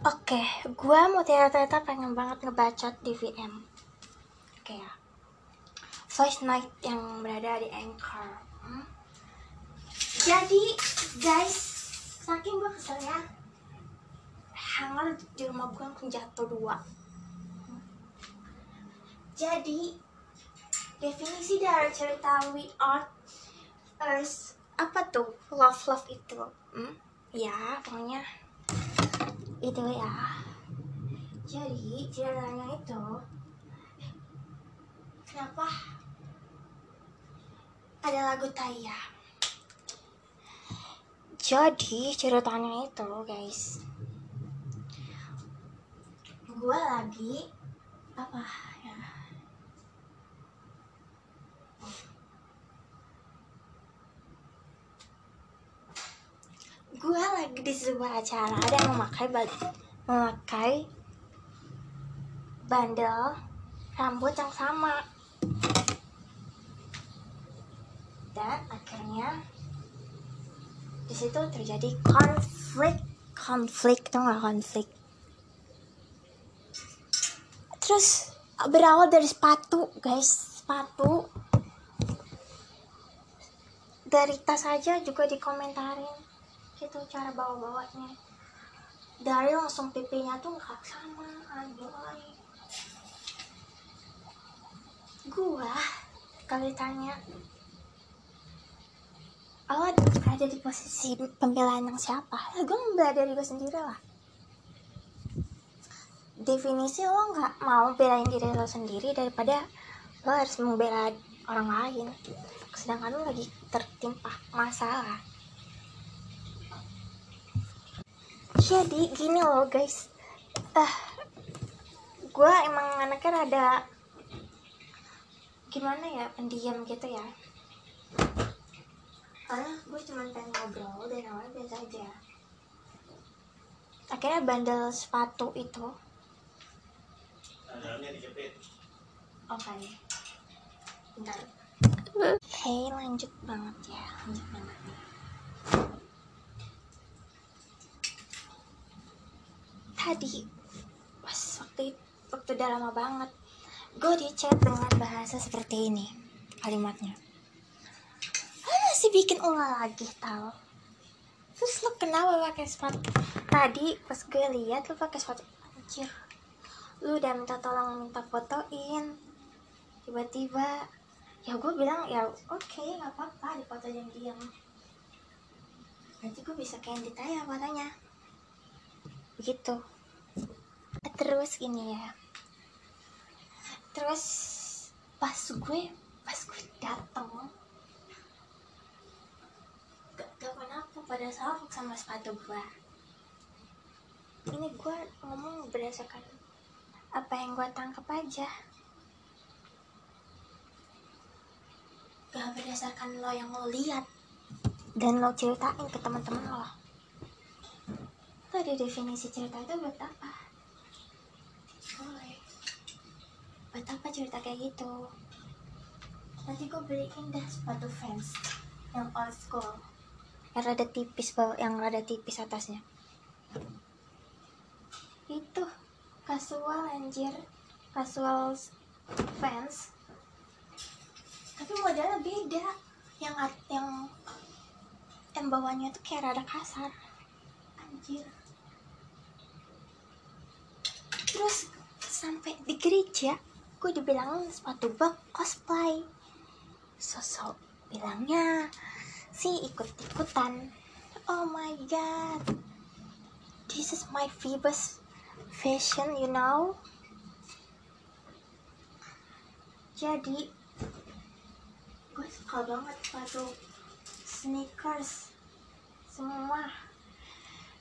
Oke, gue mau ternyata pengen banget ngebacot di VM. Oke ya. Voice Night yang berada di Anchor. Hmm? Jadi, guys, saking gue keselnya, hanger di rumah gue langsung jatuh dua. Jadi, definisi dari cerita We Are Earth apa tuh love love itu? Hmm? Ya, pokoknya itu ya. Jadi ceritanya itu kenapa? Ada lagu Taya. Jadi ceritanya itu guys. Gue lagi apa ya gue lagi di sebuah acara ada yang memakai memakai bandel rambut yang sama. Dan akhirnya di situ terjadi konflik konflik tuh nggak konflik? Terus berawal dari sepatu guys sepatu. Dari tas aja juga dikomentarin gitu cara bawa bawanya dari langsung pipinya tuh nggak sama aduh gua kalau ditanya lo ada di posisi pembelaan yang siapa? Ya gue membela diri gue sendiri lah definisi lo nggak mau belain diri lo sendiri daripada lo harus membela orang lain. Sedangkan lo lagi tertimpa masalah jadi gini loh guys. Ah uh, gue emang anaknya rada gimana ya pendiam gitu ya. Karena gue cuma pengen ngobrol dan awalnya biasa aja. Akhirnya bandel sepatu itu. Oke. Okay. bentar okay, lanjut banget ya lanjut banget tadi. Pas waktu waktu udah lama banget. Gue di chat dengan bahasa seperti ini kalimatnya. Lo masih bikin ulah lagi tau? Terus lo kenapa pakai sepatu? Tadi pas gue lihat lo pakai sepatu. Anjir. Lu udah minta tolong minta fotoin. Tiba-tiba ya gue bilang ya oke okay, nggak apa-apa di foto yang diam. Nanti gue bisa kayak ditanya fotonya begitu terus ini ya. Terus pas gue pas gue dateng gak tau kenapa pada salfok sama sepatu gue ini gue ngomong berdasarkan apa yang gue tangkap aja. Gak berdasarkan lo yang lo lihat dan lo ceritain ke teman-teman lo tadi definisi cerita itu buat apa? Boleh buat apa cerita kayak gitu? Nanti gue beliin deh sepatu fans yang old school. Yang rada tipis yang rada tipis atasnya. Itu casual anjir. Casual fans. Tapi modelnya beda. Yang yang yang bawahnya tuh kayak rada kasar. Anjir terus sampai di gereja gue dibilang sepatu bak cosplay. Sosok bilangnya sih ikut-ikutan. Oh my god. This is my Phoebus fashion you know? Jadi gue suka banget sepatu sneakers. Semua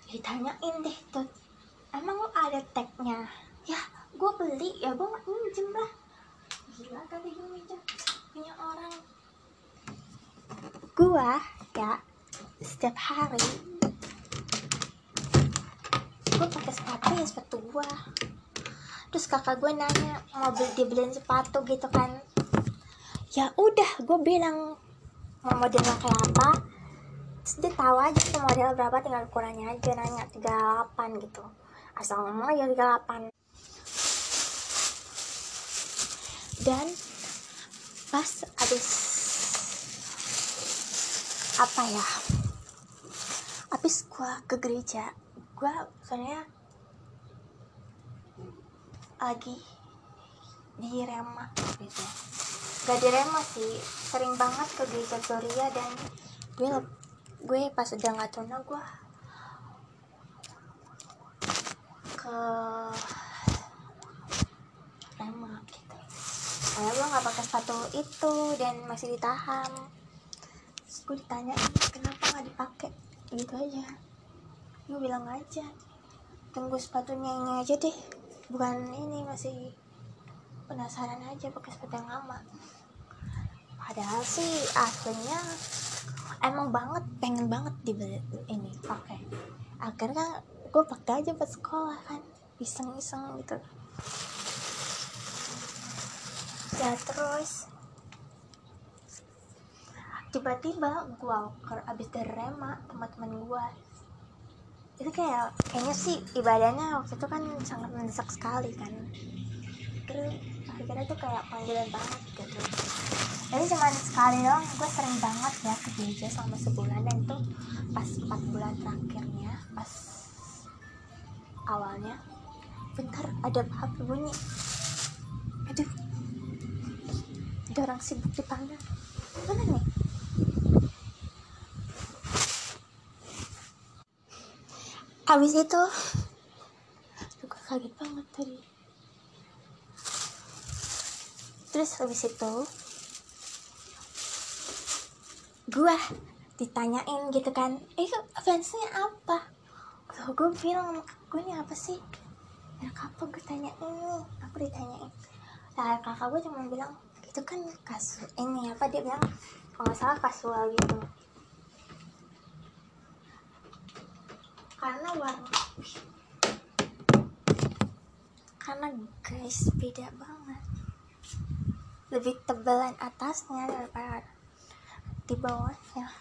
ditanyain deh tuh. Emang lo ada tagnya ya gue beli. Ya gue minjem lah gila kali gue minjem. Punya orang. Gue ya setiap hari gue pakai sepatu ya sepatu gue terus kakak gue nanya mau beli dibeliin sepatu gitu kan. Ya udah gue bilang mau modelnya kayak apa. Terus dia tahu aja tuh model berapa tinggal ukurannya aja nanya 38 gitu. Asal ngomong aja 38 dan pas habis apa ya? Habis gua ke gereja gua soalnya lagi di Rema gitu. Gak di Rema sih sering banget ke gereja Gloria dan gue gue pas udah nggak tuna gue ke Rema. gue nggak pakai sepatu itu dan masih ditahan. Terus gue ditanya kenapa nggak dipakai? Gitu aja. Gue bilang aja tunggu sepatunya ini aja deh. Bukan ini masih penasaran aja pakai sepatu yang lama. Padahal sih aslinya emang banget pengen banget dibeli ini pakai. Akhirnya gue pakai aja buat sekolah kan iseng-iseng gitu ya terus. Tiba-tiba gue ke abis dari Rema teman-teman gue itu kayak kayaknya sih ibadahnya waktu itu kan sangat mendesak sekali kan. Terus akhirnya tuh kayak panggilan banget gitu. Jadi cuma sekali doang gue sering banget ya ke gereja selama sebulan. Dan itu pas 4 bulan terakhirnya pas awalnya. Bentar ada HP bunyi ada orang sibuk dipanggil mana nih? Habis itu gue kaget banget tadi. Terus habis itu gue ditanyain gitu kan eh fansnya apa? Tuh, gue bilang gue ini apa sih? Ya apa? Gue tanyain aku ditanyain. Nah kakak gue cuma bilang itu kan kasus ini apa dia bilang kalau nggak salah kasual gitu. Karena warna karena guys beda banget. Lebih tebalan atasnya daripada di bawahnya.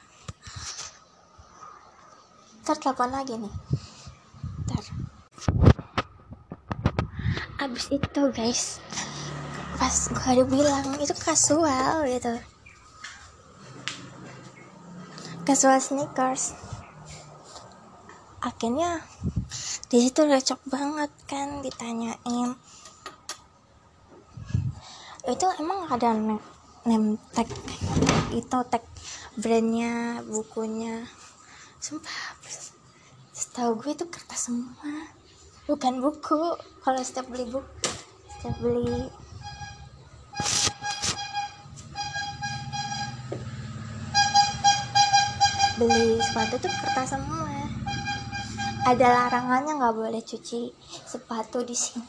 Ntar telepon lagi nih. Ntar. Abis itu guys pas gue ada bilang itu kasual gitu. Kasual sneakers. Akhirnya di situ recok banget kan ditanyain. Itu emang ada name, name tag itu tag brandnya bukunya. Sumpah setahu gue itu kertas semua. Bukan buku kalau setiap beli buku setiap beli beli sepatu tuh kertas semua. Ada larangannya nggak boleh cuci sepatu di sini.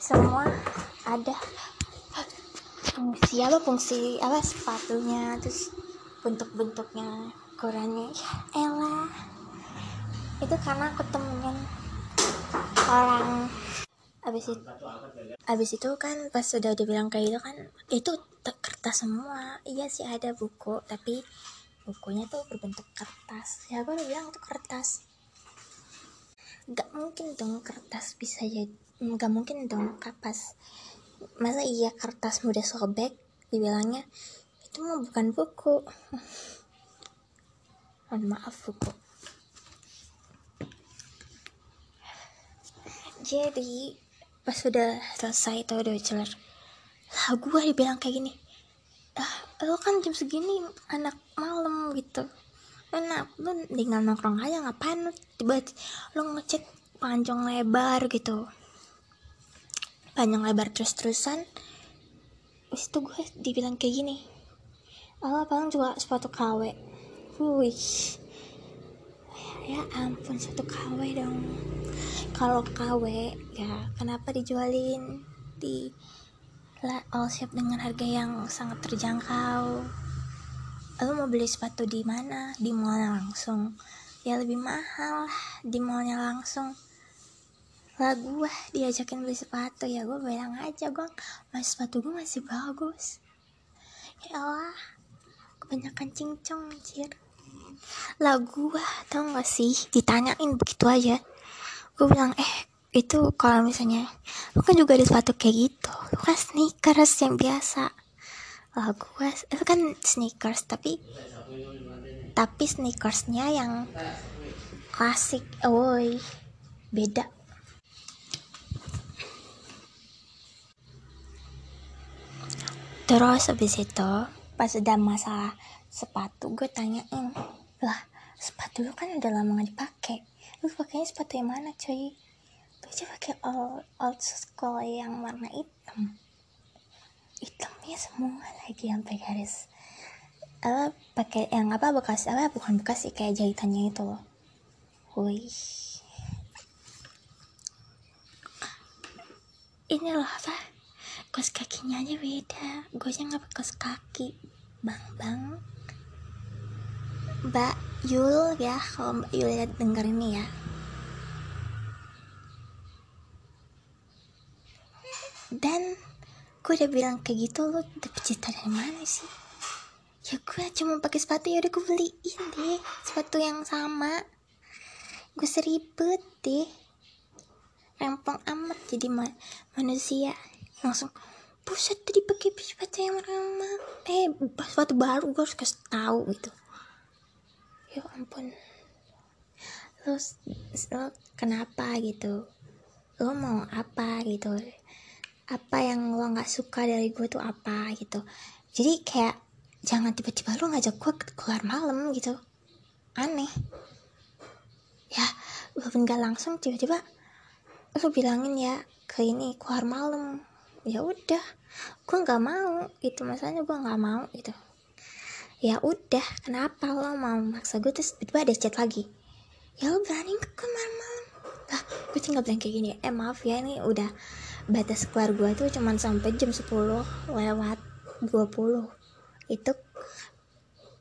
Semua ada. Fungsi apa? Fungsi apa? Sepatunya terus bentuk-bentuknya ukurannya. Ya elah. Itu karena aku temenin orang abis itu abis itu kan pas sudah dibilang kayak gitu kan itu kertas semua. Iya sih ada buku tapi bukunya tuh berbentuk kertas. Ya aku udah bilang itu kertas? Nggak mungkin dong kertas bisa jadi nggak mungkin dong kapas masa iya kertas mudah sobek? Dibilangnya itu mah bukan buku. Mohon maaf buku. Jadi pas sudah selesai itu udah celer lah gue dibilang kayak gini ah lo kan jam segini anak malam gitu. Enak lu tinggal nongkrong aja ngapain lu tiba lo ngecek panjang lebar gitu. Panjang lebar terus-terusan Terus itu gue dibilang kayak gini Allah paling juga sepatu KW. Wih Ya ampun satu KW dong. Kalau KW ya kenapa dijualin? Di all shop dengan harga yang sangat terjangkau. Lo mau beli sepatu di mana? Di mallnya langsung. Ya lebih mahal di mallnya langsung. Lah gue diajakin beli sepatu. Ya gue bilang aja gue masih sepatu gue masih bagus. Ya Allah kebanyakan cincong anjir lah gue tau gak sih? Ditanyain begitu aja. Gue bilang eh itu kalau misalnya lu kan juga ada sepatu kayak gitu. Lu kan sneakers yang biasa. Lah gue itu kan sneakers tapi tapi sneakersnya yang klasik. Woi beda. Terus habis itu pas udah masalah sepatu gue tanyain. Lah sepatu lu kan udah lama gak dipakai. Lu pakainya sepatu yang mana cuy lu aja pakai old, old school yang warna hitam. Hitamnya semua lagi sampai garis. Apa pakai yang apa bekas apa? Bukan bekas sih kayak jahitannya itu loh. Wih. Ini loh apa? Kos kakinya aja beda. Gue aja nggak pakai kaki. Bang bang mbak Yul ya kalau mbak Yul ya denger ini ya. Dan gue udah bilang kayak gitu lo dapet cerita dari mana sih? Ya gue cuma pakai sepatu ya udah gue beliin deh sepatu yang sama. Gue seribet deh. Rempong amat jadi ma manusia. Langsung buset tadi pakai sepatu yang lama. Eh sepatu baru gue harus kasih tahu gitu ya ampun. Lo, lo kenapa gitu? Lo mau apa gitu? Apa yang lo nggak suka dari gue tuh apa gitu? Jadi kayak jangan tiba-tiba lo ngajak gue keluar malam gitu. Aneh. Ya walaupun gak langsung tiba-tiba lo bilangin ya ke ini keluar malam. Ya udah gue nggak mau itu masalahnya gue nggak mau gitu ya udah kenapa lo mau maksa gue terus tiba ada chat lagi? Ya lo berani ke malam malam? Lah gue tinggal bilang kayak gini eh maaf ya ini udah batas keluar gue tuh cuman sampai jam 10 lewat 20 itu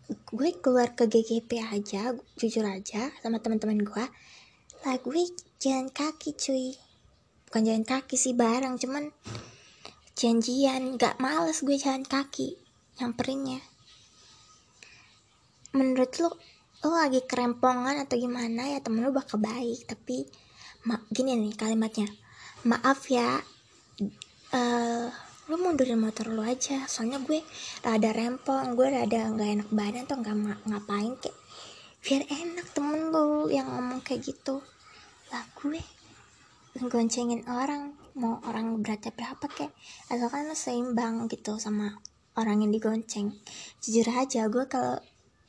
gue keluar ke GGP aja jujur aja sama teman-teman gue lah gue jalan kaki cuy. Bukan jalan kaki sih bareng cuman janjian. Gak males gue jalan kaki nyamperinnya menurut lo lo lagi kerempongan atau gimana ya temen lo bakal baik. Tapi ma gini nih kalimatnya. Maaf ya uh, lo mundurin motor lo aja. Soalnya gue rada rempong gue rada nggak enak badan tuh nggak ngapain kayak biar enak temen lo yang ngomong kayak gitu. Lah gue goncengin orang mau orang beratnya berapa kek asalkan lo seimbang gitu sama orang yang digonceng. Jujur aja gue kalau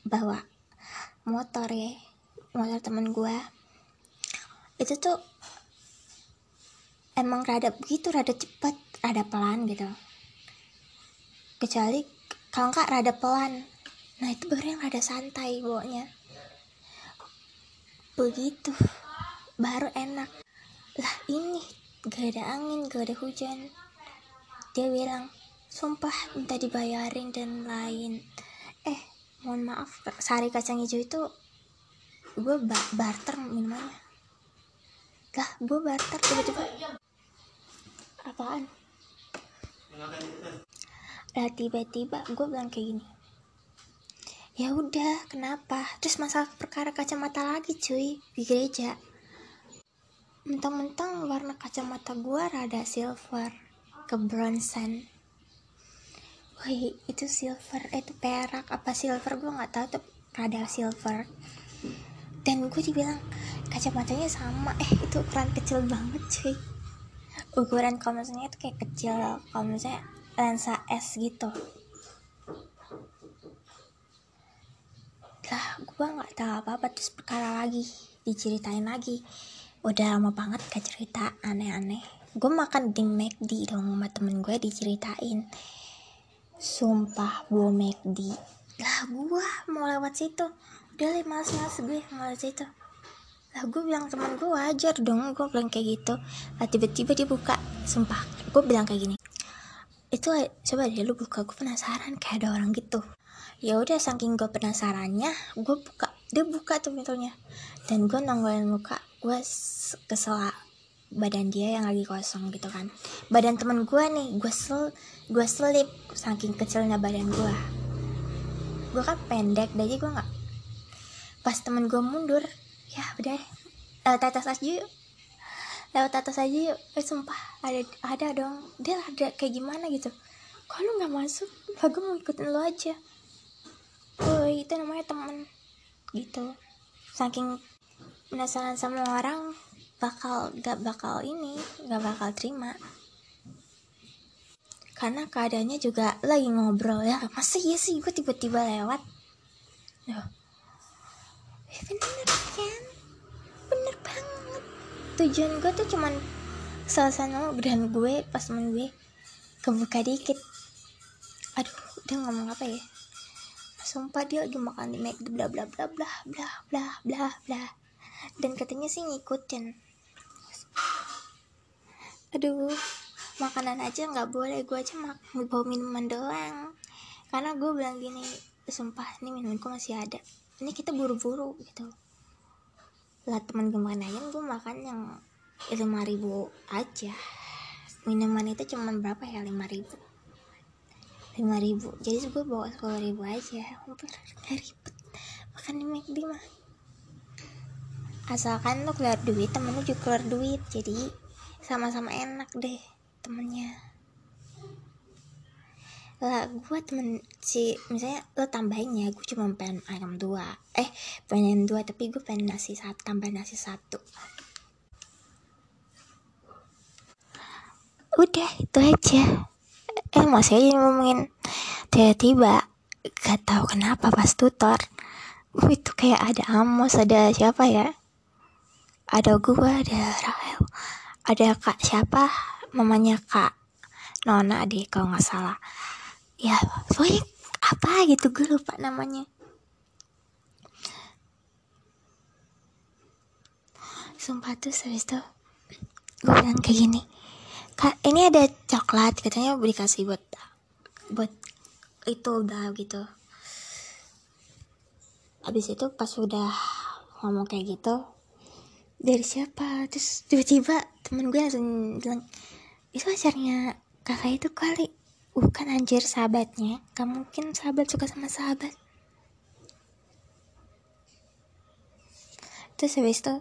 bawa motor ya motor temen gue itu tuh emang rada begitu rada cepet rada pelan gitu. Kecuali kalau nggak rada pelan. Nah itu baru yang rada santai bawanya begitu baru enak. Lah ini gak ada angin gak ada hujan. Dia bilang sumpah minta dibayarin dan lain. Eh mohon maaf sari kacang hijau itu gue ba barter minumannya. Lah gue barter tiba-tiba. Apaan? Lah tiba-tiba gue bilang kayak gini. Ya udah kenapa? Terus masalah perkara kacamata lagi cuy di gereja. Mentang-mentang warna kacamata gue rada silver ke bronzen Wih, itu silver, eh, itu perak apa silver gue nggak tahu tuh rada silver. Dan gue dibilang kacamatanya sama, eh itu ukuran kecil banget cuy. Ukuran kalau misalnya itu kayak kecil, kalau misalnya lensa S gitu. Lah, gue nggak tahu apa-apa terus perkara lagi, diceritain lagi udah lama banget gak cerita aneh-aneh gue makan di McD dong sama temen gue diceritain sumpah gue McD lah gue mau lewat situ. Udah lah males males gue mau lewat situ. Lah gue bilang temen gue wajar dong gue bilang kayak gitu. Lah tiba-tiba dia buka. Sumpah gue bilang kayak gini. Itu coba deh lu buka gue penasaran kayak ada orang gitu. Ya udah saking gue penasarannya gue buka. Dia buka tuh pintunya. Dan gue nongolin muka gue kesel badan dia yang lagi kosong gitu kan. Badan temen gue nih gue sel gue selip saking kecilnya badan gue gue kan pendek jadi gue nggak pas temen gue mundur ya udah lewat atas aja yuk. Lewat atas aja yuk. Eh, sumpah ada ada dong. Dia ada kayak gimana gitu. Kalau nggak masuk? Lah gue mau ikutin lo aja. Woi itu namanya temen. Gitu. Saking penasaran sama orang bakal gak bakal ini gak bakal terima. Karena keadaannya juga lagi ngobrol ya. Masa iya sih gue tiba-tiba lewat? Loh. Eh, bener kan? Bener banget. Tujuan gue tuh cuman selesai dan gue pas temen gue kebuka dikit. Aduh dia ngomong apa ya? Sumpah dia lagi makan di McD bla bla bla bla bla bla bla bla. Dan katanya sih ngikutin aduh makanan aja nggak boleh. Gue aja mak bawa minuman doang. Karena gue bilang gini sumpah ini minumanku masih ada. Ini kita buru-buru gitu. Lah teman gimana ya gue makan yang lima ribu aja. Minuman itu cuma berapa ya? lima ribu. lima ribu. Jadi gue bawa sepuluh ribu aja. Nggak ribet. Makan di McD mah. Asalkan lo keluar duit temen lo juga keluar duit. Jadi sama-sama enak deh temennya. Lah gue temen si misalnya lo tambahin ya gue cuma pengen ayam dua. Eh pengen dua tapi gue pengen nasi satu tambah nasi satu. Udah itu aja. Eh masih aja ngomongin tiba-tiba? Gak tahu kenapa pas tutor. Itu kayak ada Amos ada siapa ya? Ada gua ada Rahel ada kak siapa? Mamanya kak Nona deh kalau nggak salah. Ya pokoknya apa gitu gue lupa namanya. Sumpah tuh serius tuh gue bilang kayak gini. Kak ini ada coklat katanya dikasih buat buat itu udah gitu. Habis itu pas udah ngomong kayak gitu dari siapa? Terus tiba-tiba temen gue langsung bilang itu pacarnya kakak itu kali. Bukan anjir sahabatnya. Gak mungkin sahabat suka sama sahabat. Terus habis itu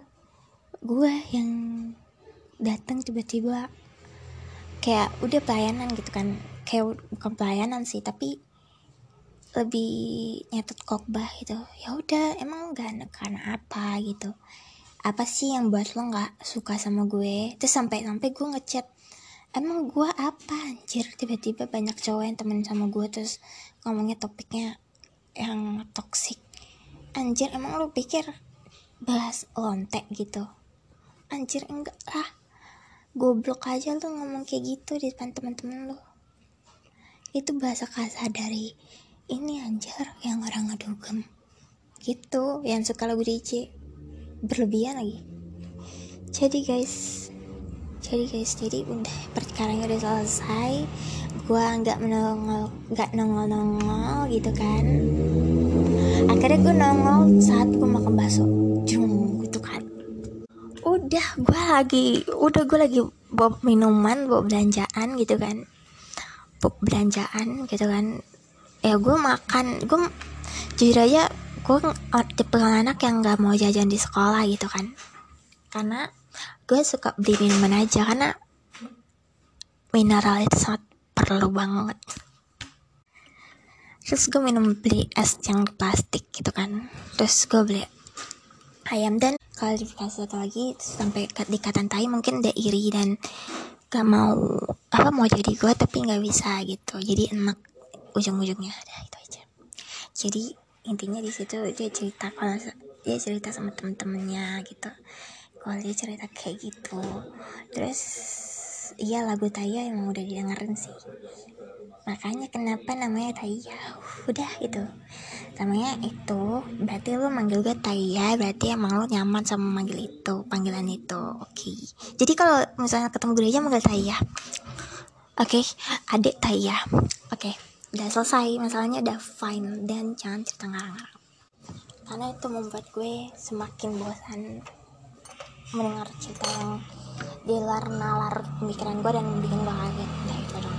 gue yang datang tiba-tiba kayak udah pelayanan gitu kan. Kayak bukan pelayanan sih tapi lebih nyatet kokbah gitu. Ya udah emang gak karena apa gitu apa sih yang buat lo nggak suka sama gue? Terus sampai sampai gue ngechat emang gue apa anjir? Tiba-tiba banyak cowok yang temen sama gue terus ngomongnya topiknya yang toksik anjir emang lo pikir bahas lontek gitu? Anjir enggak lah. Goblok aja lu ngomong kayak gitu di depan teman-teman lu itu bahasa kasar dari ini anjar yang orang ngedugem. Gitu yang suka lagu DJ berlebihan lagi. Jadi guys jadi guys jadi udah perkaranya udah selesai. Gua nggak menongol nggak nongol nongol gitu kan. Akhirnya gue nongol saat gue makan bakso. Jung gitu kan. Udah gue lagi udah gue lagi bawa minuman bawa belanjaan gitu kan. Bawa belanjaan gitu kan. Ya gue makan gue jujur aja gue tipe anak yang nggak mau jajan di sekolah gitu kan. Karena gue suka beli minuman aja karena mineral itu sangat perlu banget. Terus gue minum beli es yang plastik gitu kan. Terus gue beli ayam dan kalau dikasih satu lagi sampai dikatan tai mungkin dia iri dan gak mau apa mau jadi gue tapi nggak bisa gitu. Jadi enak ujung-ujungnya ada itu aja. Jadi intinya di situ dia cerita kalau dia cerita sama temen-temennya gitu kalau dia cerita kayak gitu terus iya lagu Taya emang udah didengerin sih makanya kenapa namanya Taya udah itu namanya itu berarti lu manggil gue Taya berarti emang lu nyaman sama manggil itu panggilan itu oke okay. jadi kalau misalnya ketemu gereja manggil Taya oke okay. adik Taya oke okay. Udah selesai. Masalahnya udah fine dan jangan cerita ngarang-ngarang. Karena itu membuat gue semakin bosan mendengar cerita yang dilar nalar pemikiran gue dan bikin gue kaget. Nah itu dong